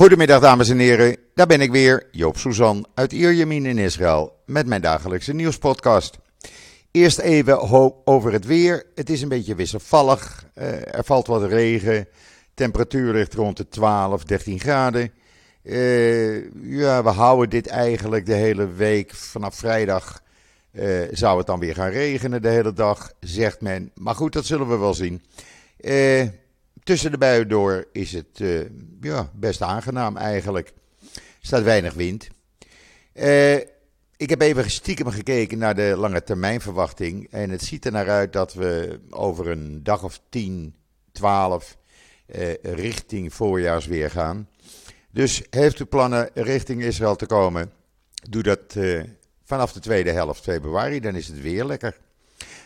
Goedemiddag dames en heren, daar ben ik weer, Joop Suzan uit Ierjemien in Israël met mijn dagelijkse nieuwspodcast. Eerst even over het weer. Het is een beetje wisselvallig, uh, er valt wat regen, temperatuur ligt rond de 12, 13 graden. Uh, ja, we houden dit eigenlijk de hele week. Vanaf vrijdag uh, zou het dan weer gaan regenen de hele dag, zegt men. Maar goed, dat zullen we wel zien. Uh, tussen de buien door is het ja, best aangenaam eigenlijk. Er staat weinig wind. ik heb even stiekem gekeken naar de lange termijnverwachting. En het ziet er naar uit dat we over een dag of 10, 12 richting voorjaarsweer gaan. Dus heeft u plannen richting Israël te komen? Doe dat vanaf de tweede helft februari, dan is het weer lekker.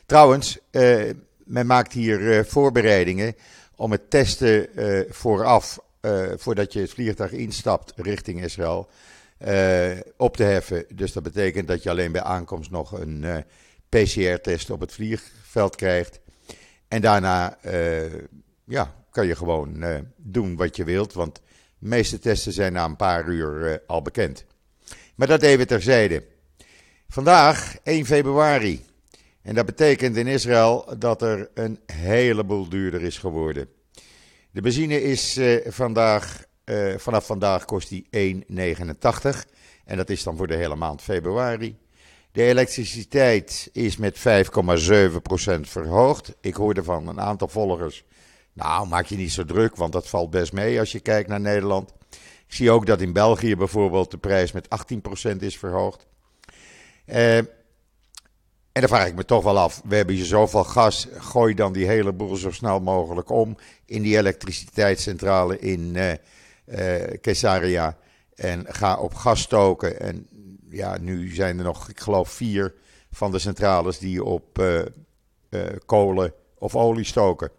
Trouwens, men maakt hier voorbereidingen om het testen vooraf, voordat je het vliegtuig instapt richting Israël, op te heffen. Dus dat betekent dat je alleen bij aankomst nog een PCR-test op het vliegveld krijgt. En daarna ja, kan je gewoon doen wat je wilt, want de meeste testen zijn na een paar uur al bekend. Maar dat even terzijde. Vandaag, 1 februari. En dat betekent in Israël dat er een heleboel duurder is geworden. De benzine is uh, vandaag, uh, vanaf vandaag kost die 1,89. En dat is dan voor de hele maand februari. De elektriciteit is met 5,7% verhoogd. Ik hoorde van een aantal volgers nou, maak je niet zo druk, want dat valt best mee als je kijkt naar Nederland. Ik zie ook dat in België bijvoorbeeld de prijs met 18% is verhoogd. Eh, en dan vraag ik me toch wel af, we hebben hier zoveel gas, gooi dan die hele boel zo snel mogelijk om in die elektriciteitscentrale in uh, Caesarea en ga op gas stoken. En ja, nu zijn er nog, ik geloof, vier van de centrales die op kolen of olie stoken.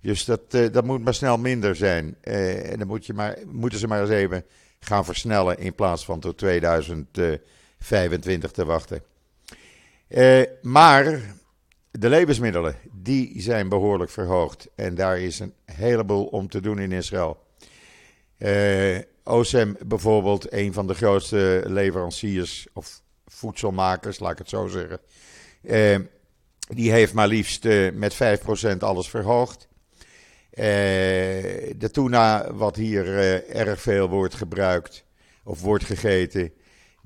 Dus dat, dat moet maar snel minder zijn. En dan moet je maar, moeten ze maar eens even gaan versnellen in plaats van tot 2025 te wachten. Uh, maar de levensmiddelen, die zijn behoorlijk verhoogd. En daar is een heleboel om te doen in Israël. OSEM bijvoorbeeld, een van de grootste leveranciers of voedselmakers, laat ik het zo zeggen. die heeft maar liefst met 5% alles verhoogd. De tuna, wat hier erg veel wordt gebruikt of wordt gegeten,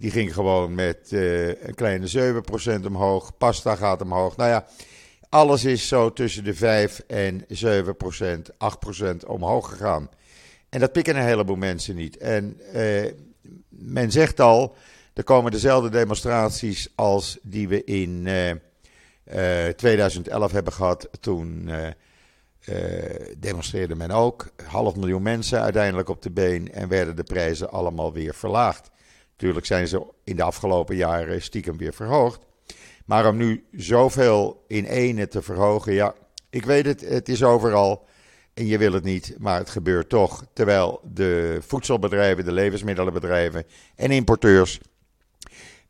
die ging gewoon met uh, een kleine 7% omhoog. Pasta gaat omhoog. Nou ja, alles is zo tussen de 5 en 7%, 8% omhoog gegaan. En dat pikken een heleboel mensen niet. En men zegt al, er komen dezelfde demonstraties als die we in 2011 hebben gehad toen demonstreerde men ook. Half miljoen mensen uiteindelijk op de been en werden de prijzen allemaal weer verlaagd. Natuurlijk zijn ze in de afgelopen jaren stiekem weer verhoogd. Maar om nu zoveel in ene te verhogen, ja, ik weet het, het is overal en je wil het niet, maar het gebeurt toch. Terwijl de voedselbedrijven, de levensmiddelenbedrijven en importeurs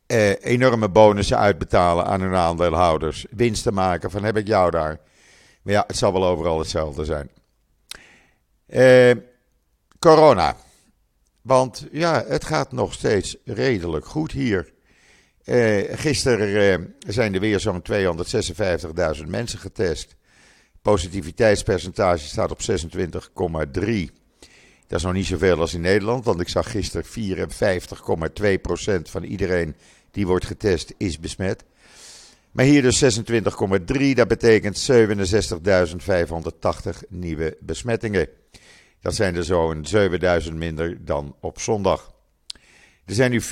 eh, enorme bonussen uitbetalen aan hun aandeelhouders. Winsten maken van heb ik jou daar. Maar ja, het zal wel overal hetzelfde zijn. Uh, corona. Want ja, het gaat nog steeds redelijk goed hier. Uh, gisteren uh, zijn er weer zo'n 256.000 mensen getest. Positiviteitspercentage staat op 26,3. Dat is nog niet zoveel als in Nederland, want ik zag gisteren 54,2% van iedereen die wordt getest is besmet. Maar hier dus 26,3, dat betekent 67.580 nieuwe besmettingen. Dat zijn er zo'n 7.000 minder dan op zondag. Er zijn nu 425.008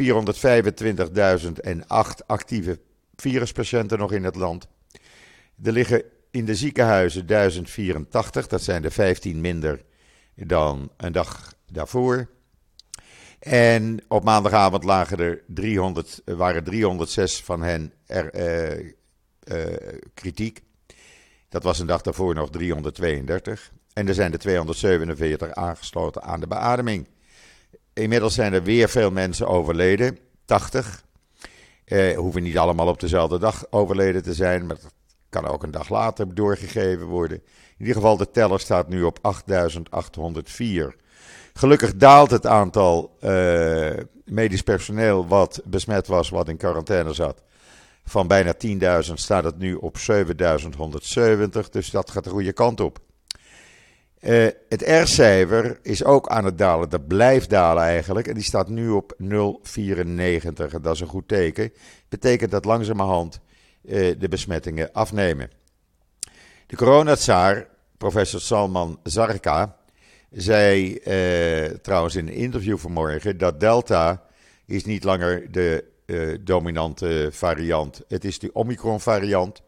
actieve viruspatiënten nog in het land. Er liggen in de ziekenhuizen 1084, dat zijn er 15 minder dan een dag daarvoor. En op maandagavond lagen er 300, waren 306 van hen er, uh, uh, kritiek. Dat was een dag daarvoor nog 332. En er zijn er 247 aangesloten aan de beademing. Inmiddels zijn er weer veel mensen overleden, 80. Uh, hoeven niet allemaal op dezelfde dag overleden te zijn, maar dat kan ook een dag later doorgegeven worden. In ieder geval, de teller staat nu op 8804. Gelukkig daalt het aantal uh, medisch personeel wat besmet was, wat in quarantaine zat. Van bijna 10.000 staat het nu op 7.170, dus dat gaat de goede kant op. Uh, het R-cijfer is ook aan het dalen, dat blijft dalen eigenlijk. En die staat nu op 0,94. Dat is een goed teken. Betekent dat langzamerhand uh, de besmettingen afnemen. De coronatsaar, professor Salman Zarka, zei uh, trouwens in een interview vanmorgen dat Delta is niet langer de dominante variant. Het is de Omicron variant,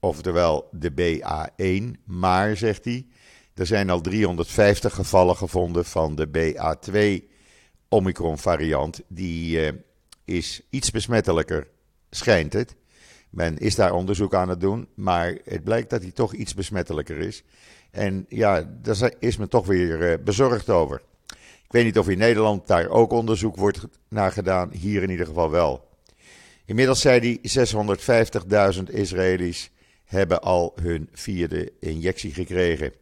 oftewel de BA1. Maar, zegt hij, er zijn al 350 gevallen gevonden van de BA2 Omicron variant. Die uh, is iets besmettelijker, schijnt het. Men is daar onderzoek aan het doen, maar het blijkt dat hij toch iets besmettelijker is. En ja, daar is men toch weer uh, bezorgd over. Ik weet niet of in Nederland daar ook onderzoek wordt naar gedaan, hier in ieder geval wel. Inmiddels zei hij 650.000 Israëli's hebben al hun vierde injectie gekregen.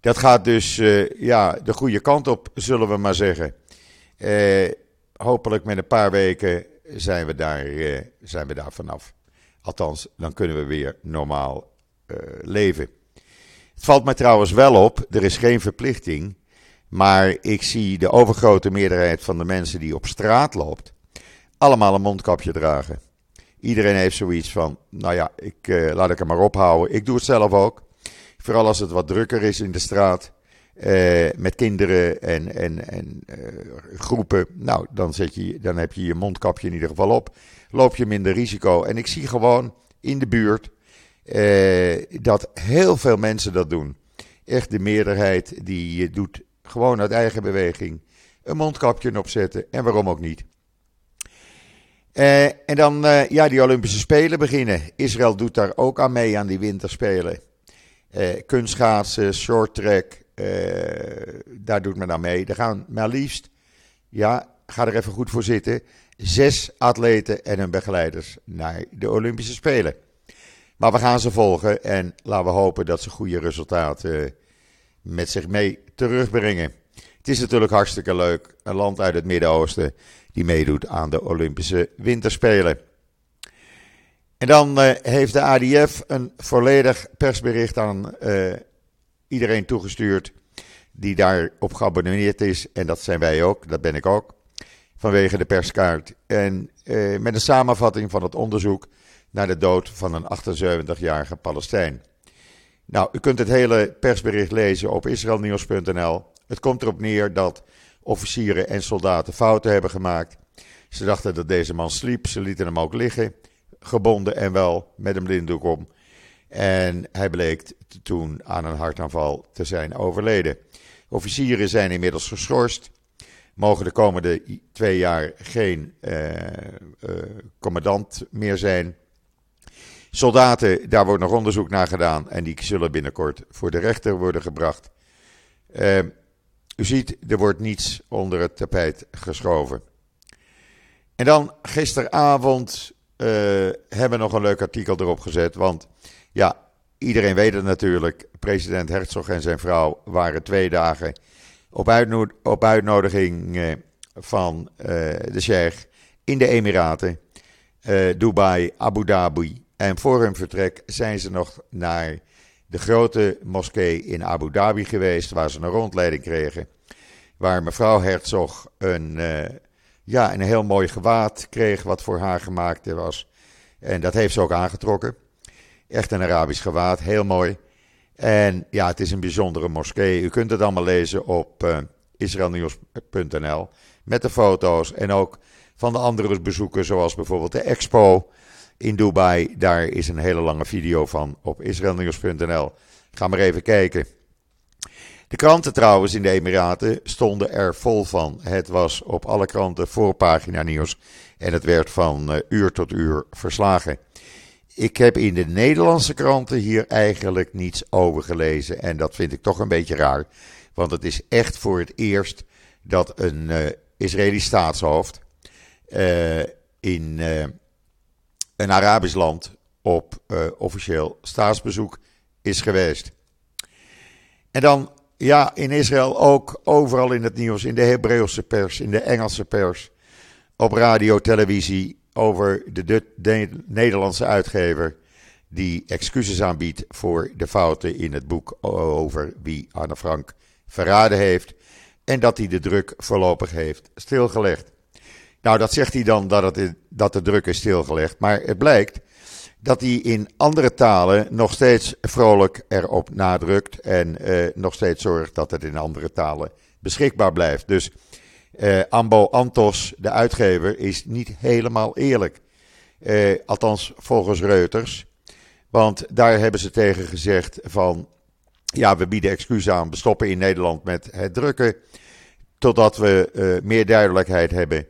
Dat gaat dus uh, ja, de goede kant op, zullen we maar zeggen. Uh, hopelijk met een paar weken zijn we, daar, uh, zijn we daar vanaf. Althans, dan kunnen we weer normaal leven. Het valt me trouwens wel op, er is geen verplichting. Maar ik zie de overgrote meerderheid van de mensen die op straat loopt, allemaal een mondkapje dragen. Iedereen heeft zoiets van, nou ja, ik, laat ik er maar ophouden. Ik doe het zelf ook. Vooral als het wat drukker is in de straat. Uh, met kinderen en, en, en uh, groepen. Nou, dan, zet je, dan heb je je mondkapje in ieder geval op. Loop je minder risico. En ik zie gewoon in de buurt uh, dat heel veel mensen dat doen. Echt de meerderheid die doet gewoon uit eigen beweging een mondkapje opzetten. En waarom ook niet. en dan, ja, die Olympische Spelen beginnen. Israël doet daar ook aan mee aan die winterspelen. Uh, kunstschaatsen, short track, uh, daar doet men aan mee. Er gaan maar liefst, ja, ga er even goed voor zitten, zes atleten en hun begeleiders naar de Olympische Spelen. Maar we gaan ze volgen en laten we hopen dat ze goede resultaten met zich mee terugbrengen. Het is natuurlijk hartstikke leuk, een land uit het Midden-Oosten die meedoet aan de Olympische Winterspelen. En dan uh, heeft de ADF een volledig persbericht aan uh, iedereen toegestuurd die daarop geabonneerd is. En dat zijn wij ook, dat ben ik ook, vanwege de perskaart. En uh, met een samenvatting van het onderzoek naar de dood van een 78-jarige Palestijn. Nou, u kunt het hele persbericht lezen op israelnieuws.nl. Het komt erop neer dat officieren en soldaten fouten hebben gemaakt. Ze dachten dat deze man sliep, ze lieten hem ook liggen gebonden en wel met een blinddoek om. En hij bleek toen aan een hartaanval te zijn overleden. Officieren zijn inmiddels geschorst. Mogen de komende twee jaar geen uh, uh, commandant meer zijn. Soldaten, daar wordt nog onderzoek naar gedaan. En die zullen binnenkort voor de rechter worden gebracht. Uh, u ziet, er wordt niets onder het tapijt geschoven. En dan gisteravond hebben nog een leuk artikel erop gezet. Want ja, iedereen weet het natuurlijk. President Herzog en zijn vrouw waren twee dagen op, uitnodiging uh, van uh, de Sheikh in de Emiraten, Dubai, Abu Dhabi. En voor hun vertrek zijn ze nog naar de grote moskee in Abu Dhabi geweest, waar ze een rondleiding kregen. Waar mevrouw Herzog een ja, een heel mooi gewaad kreeg wat voor haar gemaakt was. En dat heeft ze ook aangetrokken. Echt een Arabisch gewaad, heel mooi. En ja, het is een bijzondere moskee. U kunt het allemaal lezen op uh, israelnieuws.nl met de foto's en ook van de andere bezoeken, zoals bijvoorbeeld de Expo in Dubai. Daar is een hele lange video van op israelnieuws.nl. Ga maar even kijken. De kranten trouwens in de Emiraten stonden er vol van. Het was op alle kranten voorpagina nieuws en het werd van uh, uur tot uur verslagen. Ik heb in de Nederlandse kranten hier eigenlijk niets over gelezen en dat vind ik toch een beetje raar. Want het is echt voor het eerst dat een uh, Israëlisch staatshoofd uh, in een Arabisch land op officieel staatsbezoek is geweest. En dan ja, in Israël ook overal in het nieuws, in de Hebreeuwse pers, in de Engelse pers, op radio, televisie, over de, de, de Nederlandse uitgever die excuses aanbiedt voor de fouten in het boek over wie Anne Frank verraden heeft en dat hij de druk voorlopig heeft stilgelegd. Nou, dat zegt hij dan dat, het, dat de druk is stilgelegd, maar het blijkt dat hij in andere talen nog steeds vrolijk erop nadrukt en uh, nog steeds zorgt dat het in andere talen beschikbaar blijft. Dus uh, Ambo Antos, de uitgever, is niet helemaal eerlijk. Uh, althans, volgens Reuters. Want daar hebben ze tegen gezegd van, ja, we bieden excuus aan, we stoppen in Nederland met het drukken, totdat we meer duidelijkheid hebben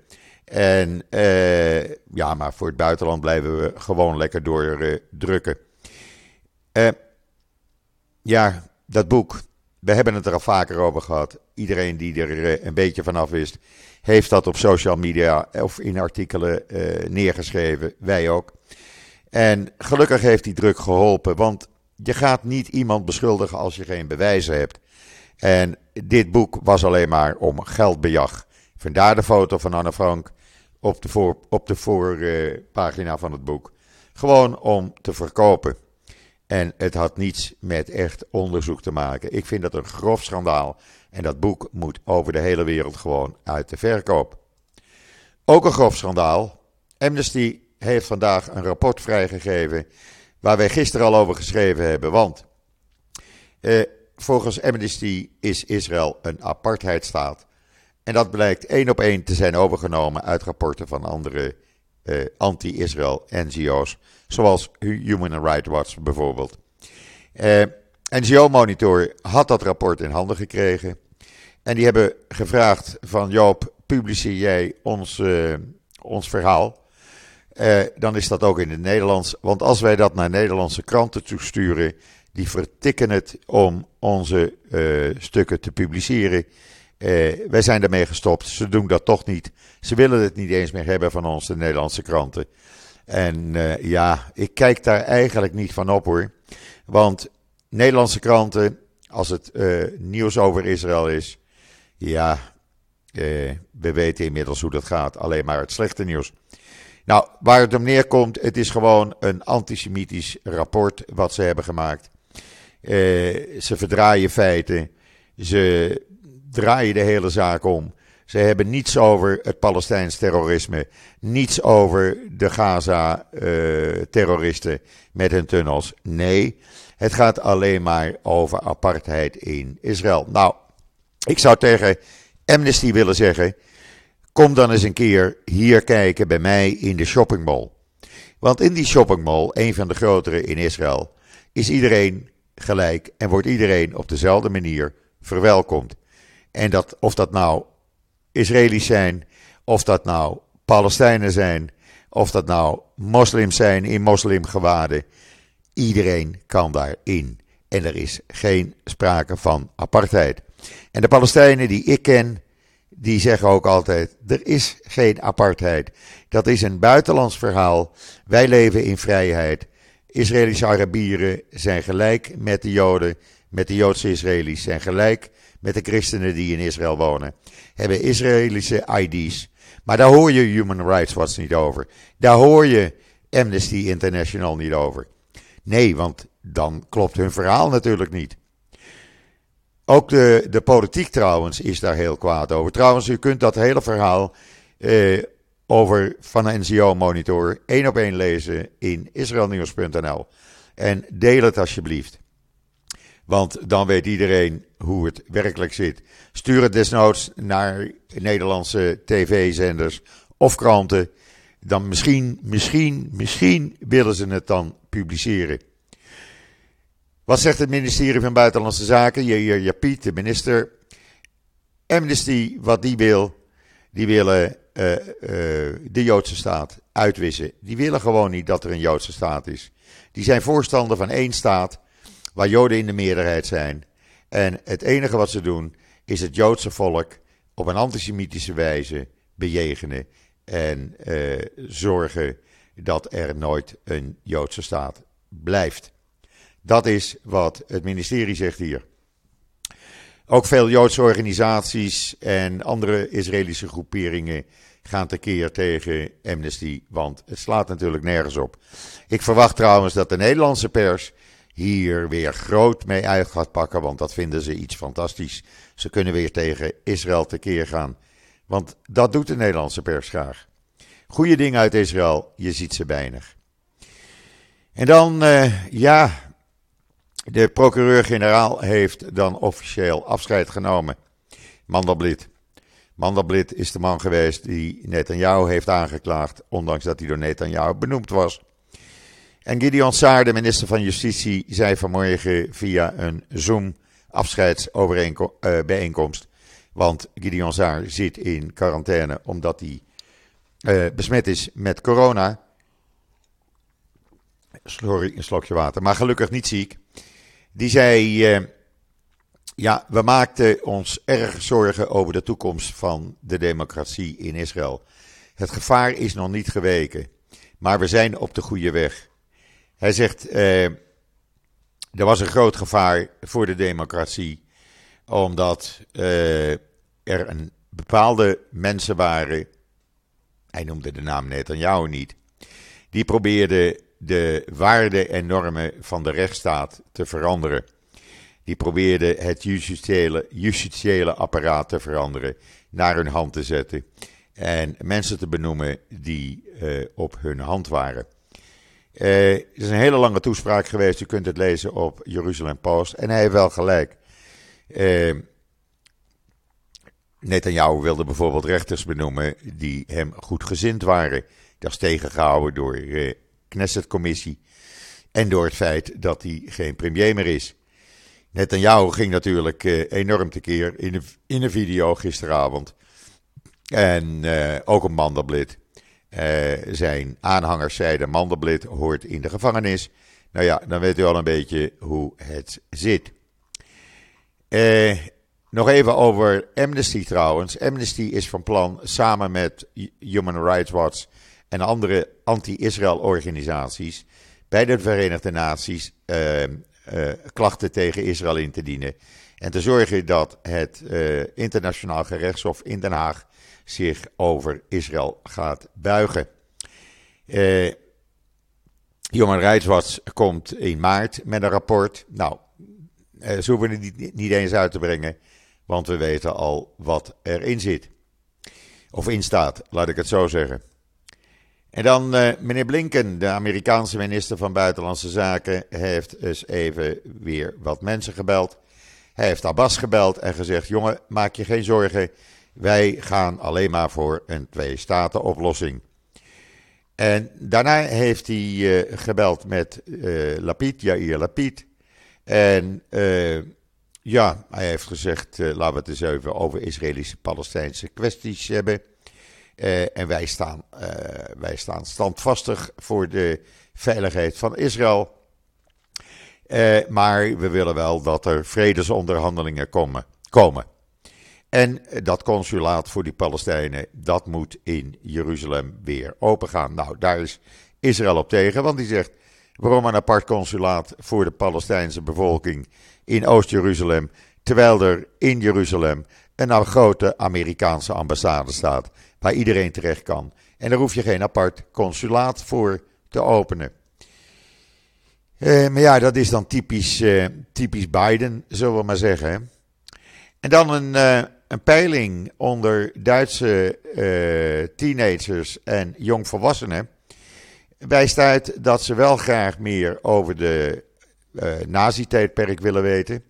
en uh, ja, maar voor het buitenland blijven we gewoon lekker doordrukken. Uh, uh, ja, dat boek, we hebben het er al vaker over gehad. Iedereen die er eh, een beetje vanaf wist, heeft dat op social media of in artikelen neergeschreven. Wij ook. En gelukkig heeft die druk geholpen, want je gaat niet iemand beschuldigen als je geen bewijzen hebt. En dit boek was alleen maar om geldbejag. Vandaar de foto van Anne Frank op de, voor, op de voorpagina van het boek. Gewoon om te verkopen. En het had niets met echt onderzoek te maken. Ik vind dat een grof schandaal. En dat boek moet over de hele wereld gewoon uit de verkoop. Ook een grof schandaal. Amnesty heeft vandaag een rapport vrijgegeven. Waar wij gisteren al over geschreven hebben. Want eh, volgens Amnesty is Israël een apartheidstaat. En dat blijkt één op één te zijn overgenomen uit rapporten van andere uh, anti-Israël NGO's, zoals Human Rights Watch bijvoorbeeld. Eh, NGO Monitor had dat rapport in handen gekregen. En die hebben gevraagd van Joop, publiceer jij ons, uh, ons verhaal? dan is dat ook in het Nederlands. Want als wij dat naar Nederlandse kranten toesturen, die vertikken het om onze stukken te publiceren. Uh, wij zijn daarmee gestopt. Ze doen dat toch niet. Ze willen het niet eens meer hebben van ons, de Nederlandse kranten. En uh, ja, ik kijk daar eigenlijk niet van op hoor. Want Nederlandse kranten, als het uh, nieuws over Israël is, ja, we weten inmiddels hoe dat gaat. Alleen maar het slechte nieuws. Nou, waar het om neerkomt, het is gewoon een antisemitisch rapport wat ze hebben gemaakt. ze verdraaien feiten. Ze draaien de hele zaak om. Ze hebben niets over het Palestijns terrorisme, niets over de Gaza-terroristen uh, met hun tunnels. Nee, het gaat alleen maar over apartheid in Israël. Nou, ik zou tegen Amnesty willen zeggen: kom dan eens een keer hier kijken bij mij in de shoppingmall. Want in die shoppingmall, een van de grotere in Israël, is iedereen gelijk en wordt iedereen op dezelfde manier verwelkomd. En dat, of dat nou Israëli's zijn, of dat nou Palestijnen zijn, of dat nou moslims zijn in moslimgewaden. Iedereen kan daarin. En er is geen sprake van apartheid. En de Palestijnen die ik ken, die zeggen ook altijd: er is geen apartheid. Dat is een buitenlands verhaal. Wij leven in vrijheid. Israëlische Arabieren zijn gelijk met de Joden, met de Joodse Israëli's zijn gelijk met de christenen die in Israël wonen, hebben Israëlische ID's. Maar daar hoor je Human Rights Watch niet over. Daar hoor je Amnesty International niet over. Nee, want dan klopt hun verhaal natuurlijk niet. Ook de, de politiek trouwens is daar heel kwaad over. Trouwens, u kunt dat hele verhaal eh, over van NCO Monitor één op één lezen in israelnieuws.nl. En deel het alsjeblieft. Want dan weet iedereen hoe het werkelijk zit. Stuur het desnoods naar Nederlandse tv-zenders of kranten. Dan misschien, misschien, misschien willen ze het dan publiceren. Wat zegt het ministerie van Buitenlandse Zaken? Jair Japid, de minister. Amnesty, wat die wil, die willen uh, uh, de Joodse staat uitwissen. Die willen gewoon niet dat er een Joodse staat is. Die zijn voorstander van één staat waar Joden in de meerderheid zijn. En het enige wat ze doen is het Joodse volk op een antisemitische wijze bejegenen en uh, zorgen dat er nooit een Joodse staat blijft. Dat is wat het ministerie zegt hier. Ook veel Joodse organisaties en andere Israëlische groeperingen gaan tekeer tegen Amnesty, want het slaat natuurlijk nergens op. Ik verwacht trouwens dat de Nederlandse pers hier weer groot mee uit gaat pakken, want dat vinden ze iets fantastisch. Ze kunnen weer tegen Israël tekeer gaan, want dat doet de Nederlandse pers graag. Goede dingen uit Israël, je ziet ze weinig. En dan, uh, ja, de procureur-generaal heeft dan officieel afscheid genomen. Mandelblit. Mandelblit is de man geweest die Netanyahu heeft aangeklaagd, ondanks dat hij door Netanyahu benoemd was. En Gideon Saar, de minister van Justitie, zei vanmorgen via een Zoom afscheidsbijeenkomst. Uh, want Gideon Saar zit in quarantaine omdat hij uh, besmet is met corona. Sorry, een slokje water. Maar gelukkig niet ziek. Die zei: uh, Ja, we maakten ons erg zorgen over de toekomst van de democratie in Israël. Het gevaar is nog niet geweken, maar we zijn op de goede weg. Hij zegt: uh, Er was een groot gevaar voor de democratie, omdat uh, er een bepaalde mensen waren. Hij noemde de naam Netanyahu niet. Die probeerden de waarden en normen van de rechtsstaat te veranderen. Die probeerden het justitiële, justitiële apparaat te veranderen, naar hun hand te zetten en mensen te benoemen die uh, op hun hand waren. Het is een hele lange toespraak geweest, u kunt het lezen op Jeruzalem Post. En hij heeft wel gelijk. Uh, Netanyahu wilde bijvoorbeeld rechters benoemen die hem goedgezind waren. Dat is tegengehouden door Knesset-commissie. En door het feit dat hij geen premier meer is. Netanyahu ging natuurlijk enorm tekeer in een, in video gisteravond. En ook een Mandelblit. Uh, zijn aanhangers zeiden: Mandelblit hoort in de gevangenis. Nou ja, dan weet u al een beetje hoe het zit. nog even over Amnesty trouwens. Amnesty is van plan samen met Human Rights Watch en andere anti-Israël organisaties bij de Verenigde Naties uh, uh, klachten tegen Israël in te dienen. En te zorgen dat het internationaal gerechtshof in Den Haag zich over Israël gaat buigen. Human Rights Watch komt in maart met een rapport. Nou, ze hoeven het niet, eens uit te brengen, want we weten al wat erin zit. Of in staat, laat ik het zo zeggen. En dan uh, meneer Blinken, de Amerikaanse minister van Buitenlandse Zaken, heeft dus even weer wat mensen gebeld. Hij heeft Abbas gebeld en gezegd: jongen, maak je geen zorgen. Wij gaan alleen maar voor een twee-staten-oplossing. En daarna heeft hij uh, gebeld met uh, Lapid, Jair Lapid. En ja, hij heeft gezegd: laten we het eens even over Israëlische-Palestijnse kwesties hebben. En wij staan, wij staan standvastig voor de veiligheid van Israël. Maar we willen wel dat er vredesonderhandelingen komen. komen. En dat consulaat voor die Palestijnen, dat moet in Jeruzalem weer opengaan. Nou, daar is Israël op tegen, want die zegt: waarom een apart consulaat voor de Palestijnse bevolking in Oost-Jeruzalem, terwijl er in Jeruzalem een grote Amerikaanse ambassade staat waar iedereen terecht kan. En daar hoef je geen apart consulaat voor te openen. Uh, maar ja, dat is dan typisch, uh, typisch Biden, zullen we maar zeggen. En dan een, een peiling onder Duitse teenagers en jongvolwassenen wijst uit dat ze wel graag meer over de nazi-tijdperk willen weten.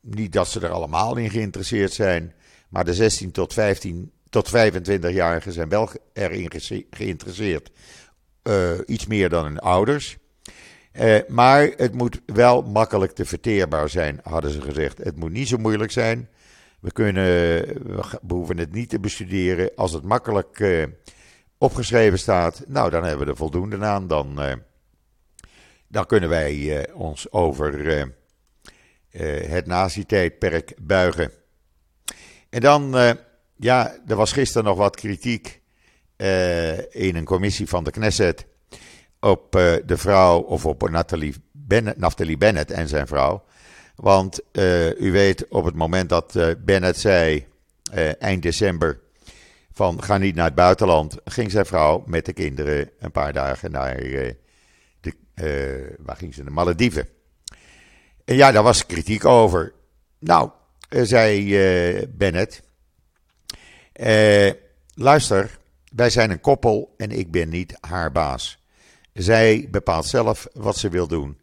niet dat ze er allemaal in geïnteresseerd zijn, maar de 16 tot 15 tot 25-jarigen zijn wel erin geïnteresseerd. Uh, iets meer dan hun ouders. Uh, maar het moet wel makkelijk te verteerbaar zijn, hadden ze gezegd. Het moet niet zo moeilijk zijn. We, kunnen, we hoeven het niet te bestuderen. Als het makkelijk uh, opgeschreven staat, nou dan hebben we er voldoende aan. Dan, dan kunnen wij ons over het nazi-tijdperk buigen. En dan, ja, er was gisteren nog wat kritiek in een commissie van de Knesset op uh, de vrouw, of op Nathalie Bennett, Bennett en zijn vrouw. Want u weet, op het moment dat Bennett zei, eind december, van ga niet naar het buitenland, ging zijn vrouw met de kinderen een paar dagen naar de, waar ging ze, de Malediven. En ja, daar was kritiek over. Nou, zei Bennett, luister, wij zijn een koppel en ik ben niet haar baas. Zij bepaalt zelf wat ze wil doen.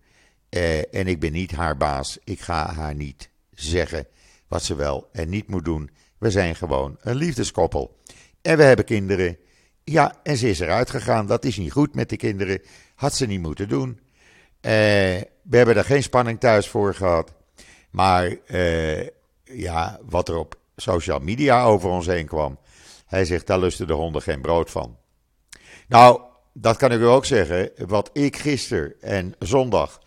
Eh, en ik ben niet haar baas. Ik ga haar niet zeggen wat ze wel en niet moet doen. We zijn gewoon een liefdeskoppel. En we hebben kinderen. Ja, en ze is eruit gegaan. Dat is niet goed met de kinderen. Had ze niet moeten doen. Eh, we hebben er geen spanning thuis voor gehad. Maar eh, ja, wat er op social media over ons heen kwam. Hij zegt, daar lusten de honden geen brood van. Nou, dat kan ik u ook zeggen. Wat ik gisteren en zondag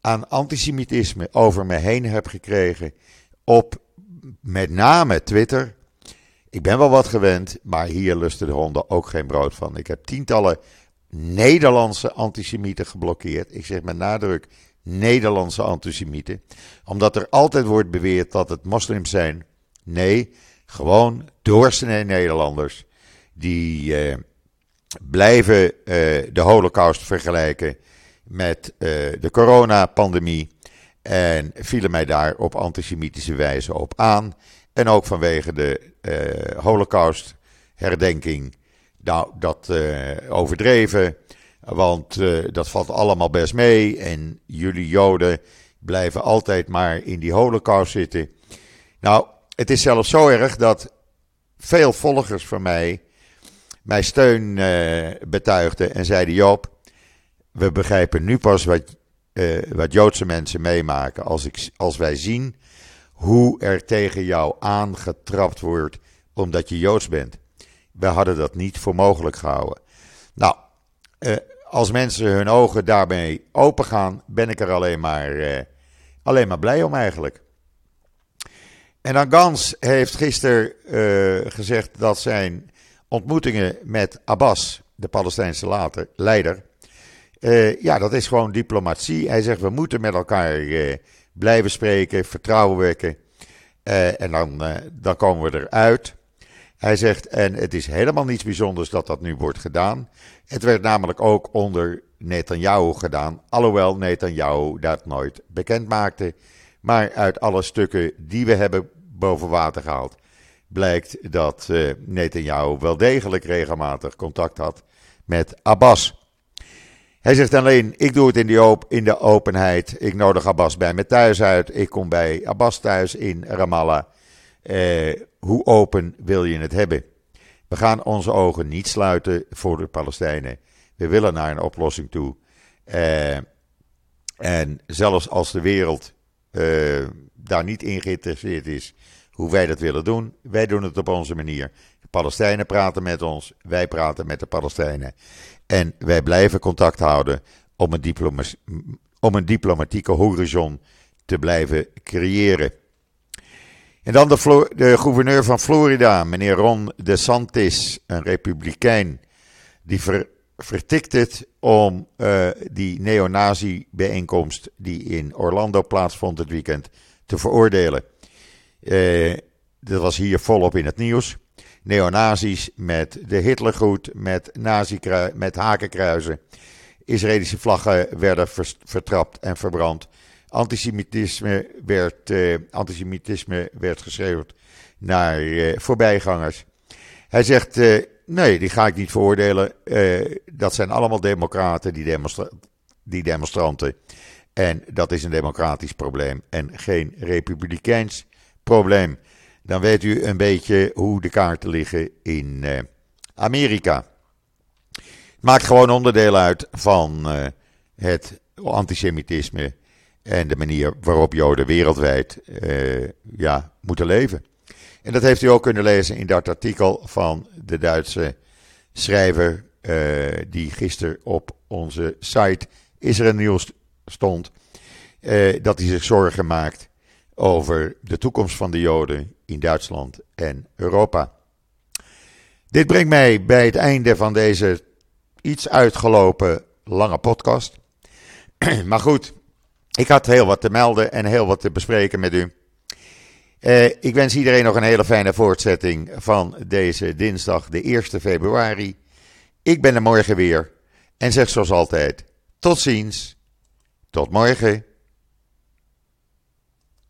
aan antisemitisme over me heen heb gekregen. Op met name Twitter. Ik ben wel wat gewend, maar hier lusten de honden ook geen brood van. Ik heb tientallen Nederlandse antisemieten geblokkeerd. Ik zeg met nadruk Nederlandse antisemieten. Omdat er altijd wordt beweerd dat het moslims zijn. Nee, gewoon doorsnee Nederlanders. Die eh, blijven uh, de holocaust vergelijken met uh, de coronapandemie. En vielen mij daar op antisemitische wijze op aan. En ook vanwege de uh, holocaust herdenking. Nou, dat overdreven. Want dat valt allemaal best mee. En jullie Joden blijven altijd maar in die holocaust zitten. Nou, het is zelfs zo erg dat veel volgers van mij mij steun uh, betuigden en zeiden: Joop, we begrijpen nu pas wat, uh, wat Joodse mensen meemaken. Als, ik, als wij zien hoe er tegen jou aangetrapt wordt omdat je Joods bent. We hadden dat niet voor mogelijk gehouden. Nou, uh, als mensen hun ogen daarmee open gaan, ben ik er alleen maar, alleen maar blij om eigenlijk. En dan Gans heeft gisteren gezegd dat zijn ontmoetingen met Abbas, de Palestijnse leider, uh, ja, dat is gewoon diplomatie. Hij zegt we moeten met elkaar uh, blijven spreken, vertrouwen wekken. en dan, dan komen we eruit. Hij zegt, en het is helemaal niets bijzonders dat dat nu wordt gedaan. Het werd namelijk ook onder Netanyahu gedaan, alhoewel Netanyahu dat nooit bekend maakte. Maar uit alle stukken die we hebben boven water gehaald, blijkt dat uh, Netanyahu wel degelijk regelmatig contact had met Abbas. Hij zegt alleen: Ik doe het in, in de openheid. Ik nodig Abbas bij me thuis uit. Ik kom bij Abbas thuis in Ramallah. Uh, hoe open wil je het hebben? We gaan onze ogen niet sluiten voor de Palestijnen. We willen naar een oplossing toe. Uh, en zelfs als de wereld daar niet in geïnteresseerd is hoe wij dat willen doen, wij doen het op onze manier. De Palestijnen praten met ons, wij praten met de Palestijnen. En wij blijven contact houden om een, diploma om een diplomatieke horizon te blijven creëren. En dan de, de, gouverneur van Florida, meneer Ron DeSantis, een republikein, die ver, vertikt het om uh, die neonazi-bijeenkomst die in Orlando plaatsvond het weekend te veroordelen. Dat was hier volop in het nieuws. Neonazis met de Hitlergroet, met, nazi met hakenkruizen. Israëlische vlaggen werden vertrapt en verbrand. Antisemitisme werd, uh, antisemitisme werd geschreeuwd naar uh, voorbijgangers. Hij zegt: Nee, die ga ik niet veroordelen. dat zijn allemaal democraten, die, demonstra die demonstranten. En dat is een democratisch probleem en geen republikeins probleem. Dan weet u een beetje hoe de kaarten liggen in uh, Amerika. Maakt gewoon onderdeel uit van uh, het antisemitisme en de manier waarop Joden wereldwijd uh, ja, moeten leven. En dat heeft u ook kunnen lezen in dat artikel van de Duitse schrijver die gisteren op onze site Israël Nieuws stond. dat hij zich zorgen maakt over de toekomst van de Joden in Duitsland en Europa. Dit brengt mij bij het einde van deze iets uitgelopen lange podcast. maar goed, Ik had heel wat te melden en heel wat te bespreken met u. Uh, ik wens iedereen nog een hele fijne voortzetting van deze dinsdag, de 1 februari. Ik ben er morgen weer en zeg zoals altijd: tot ziens, tot morgen.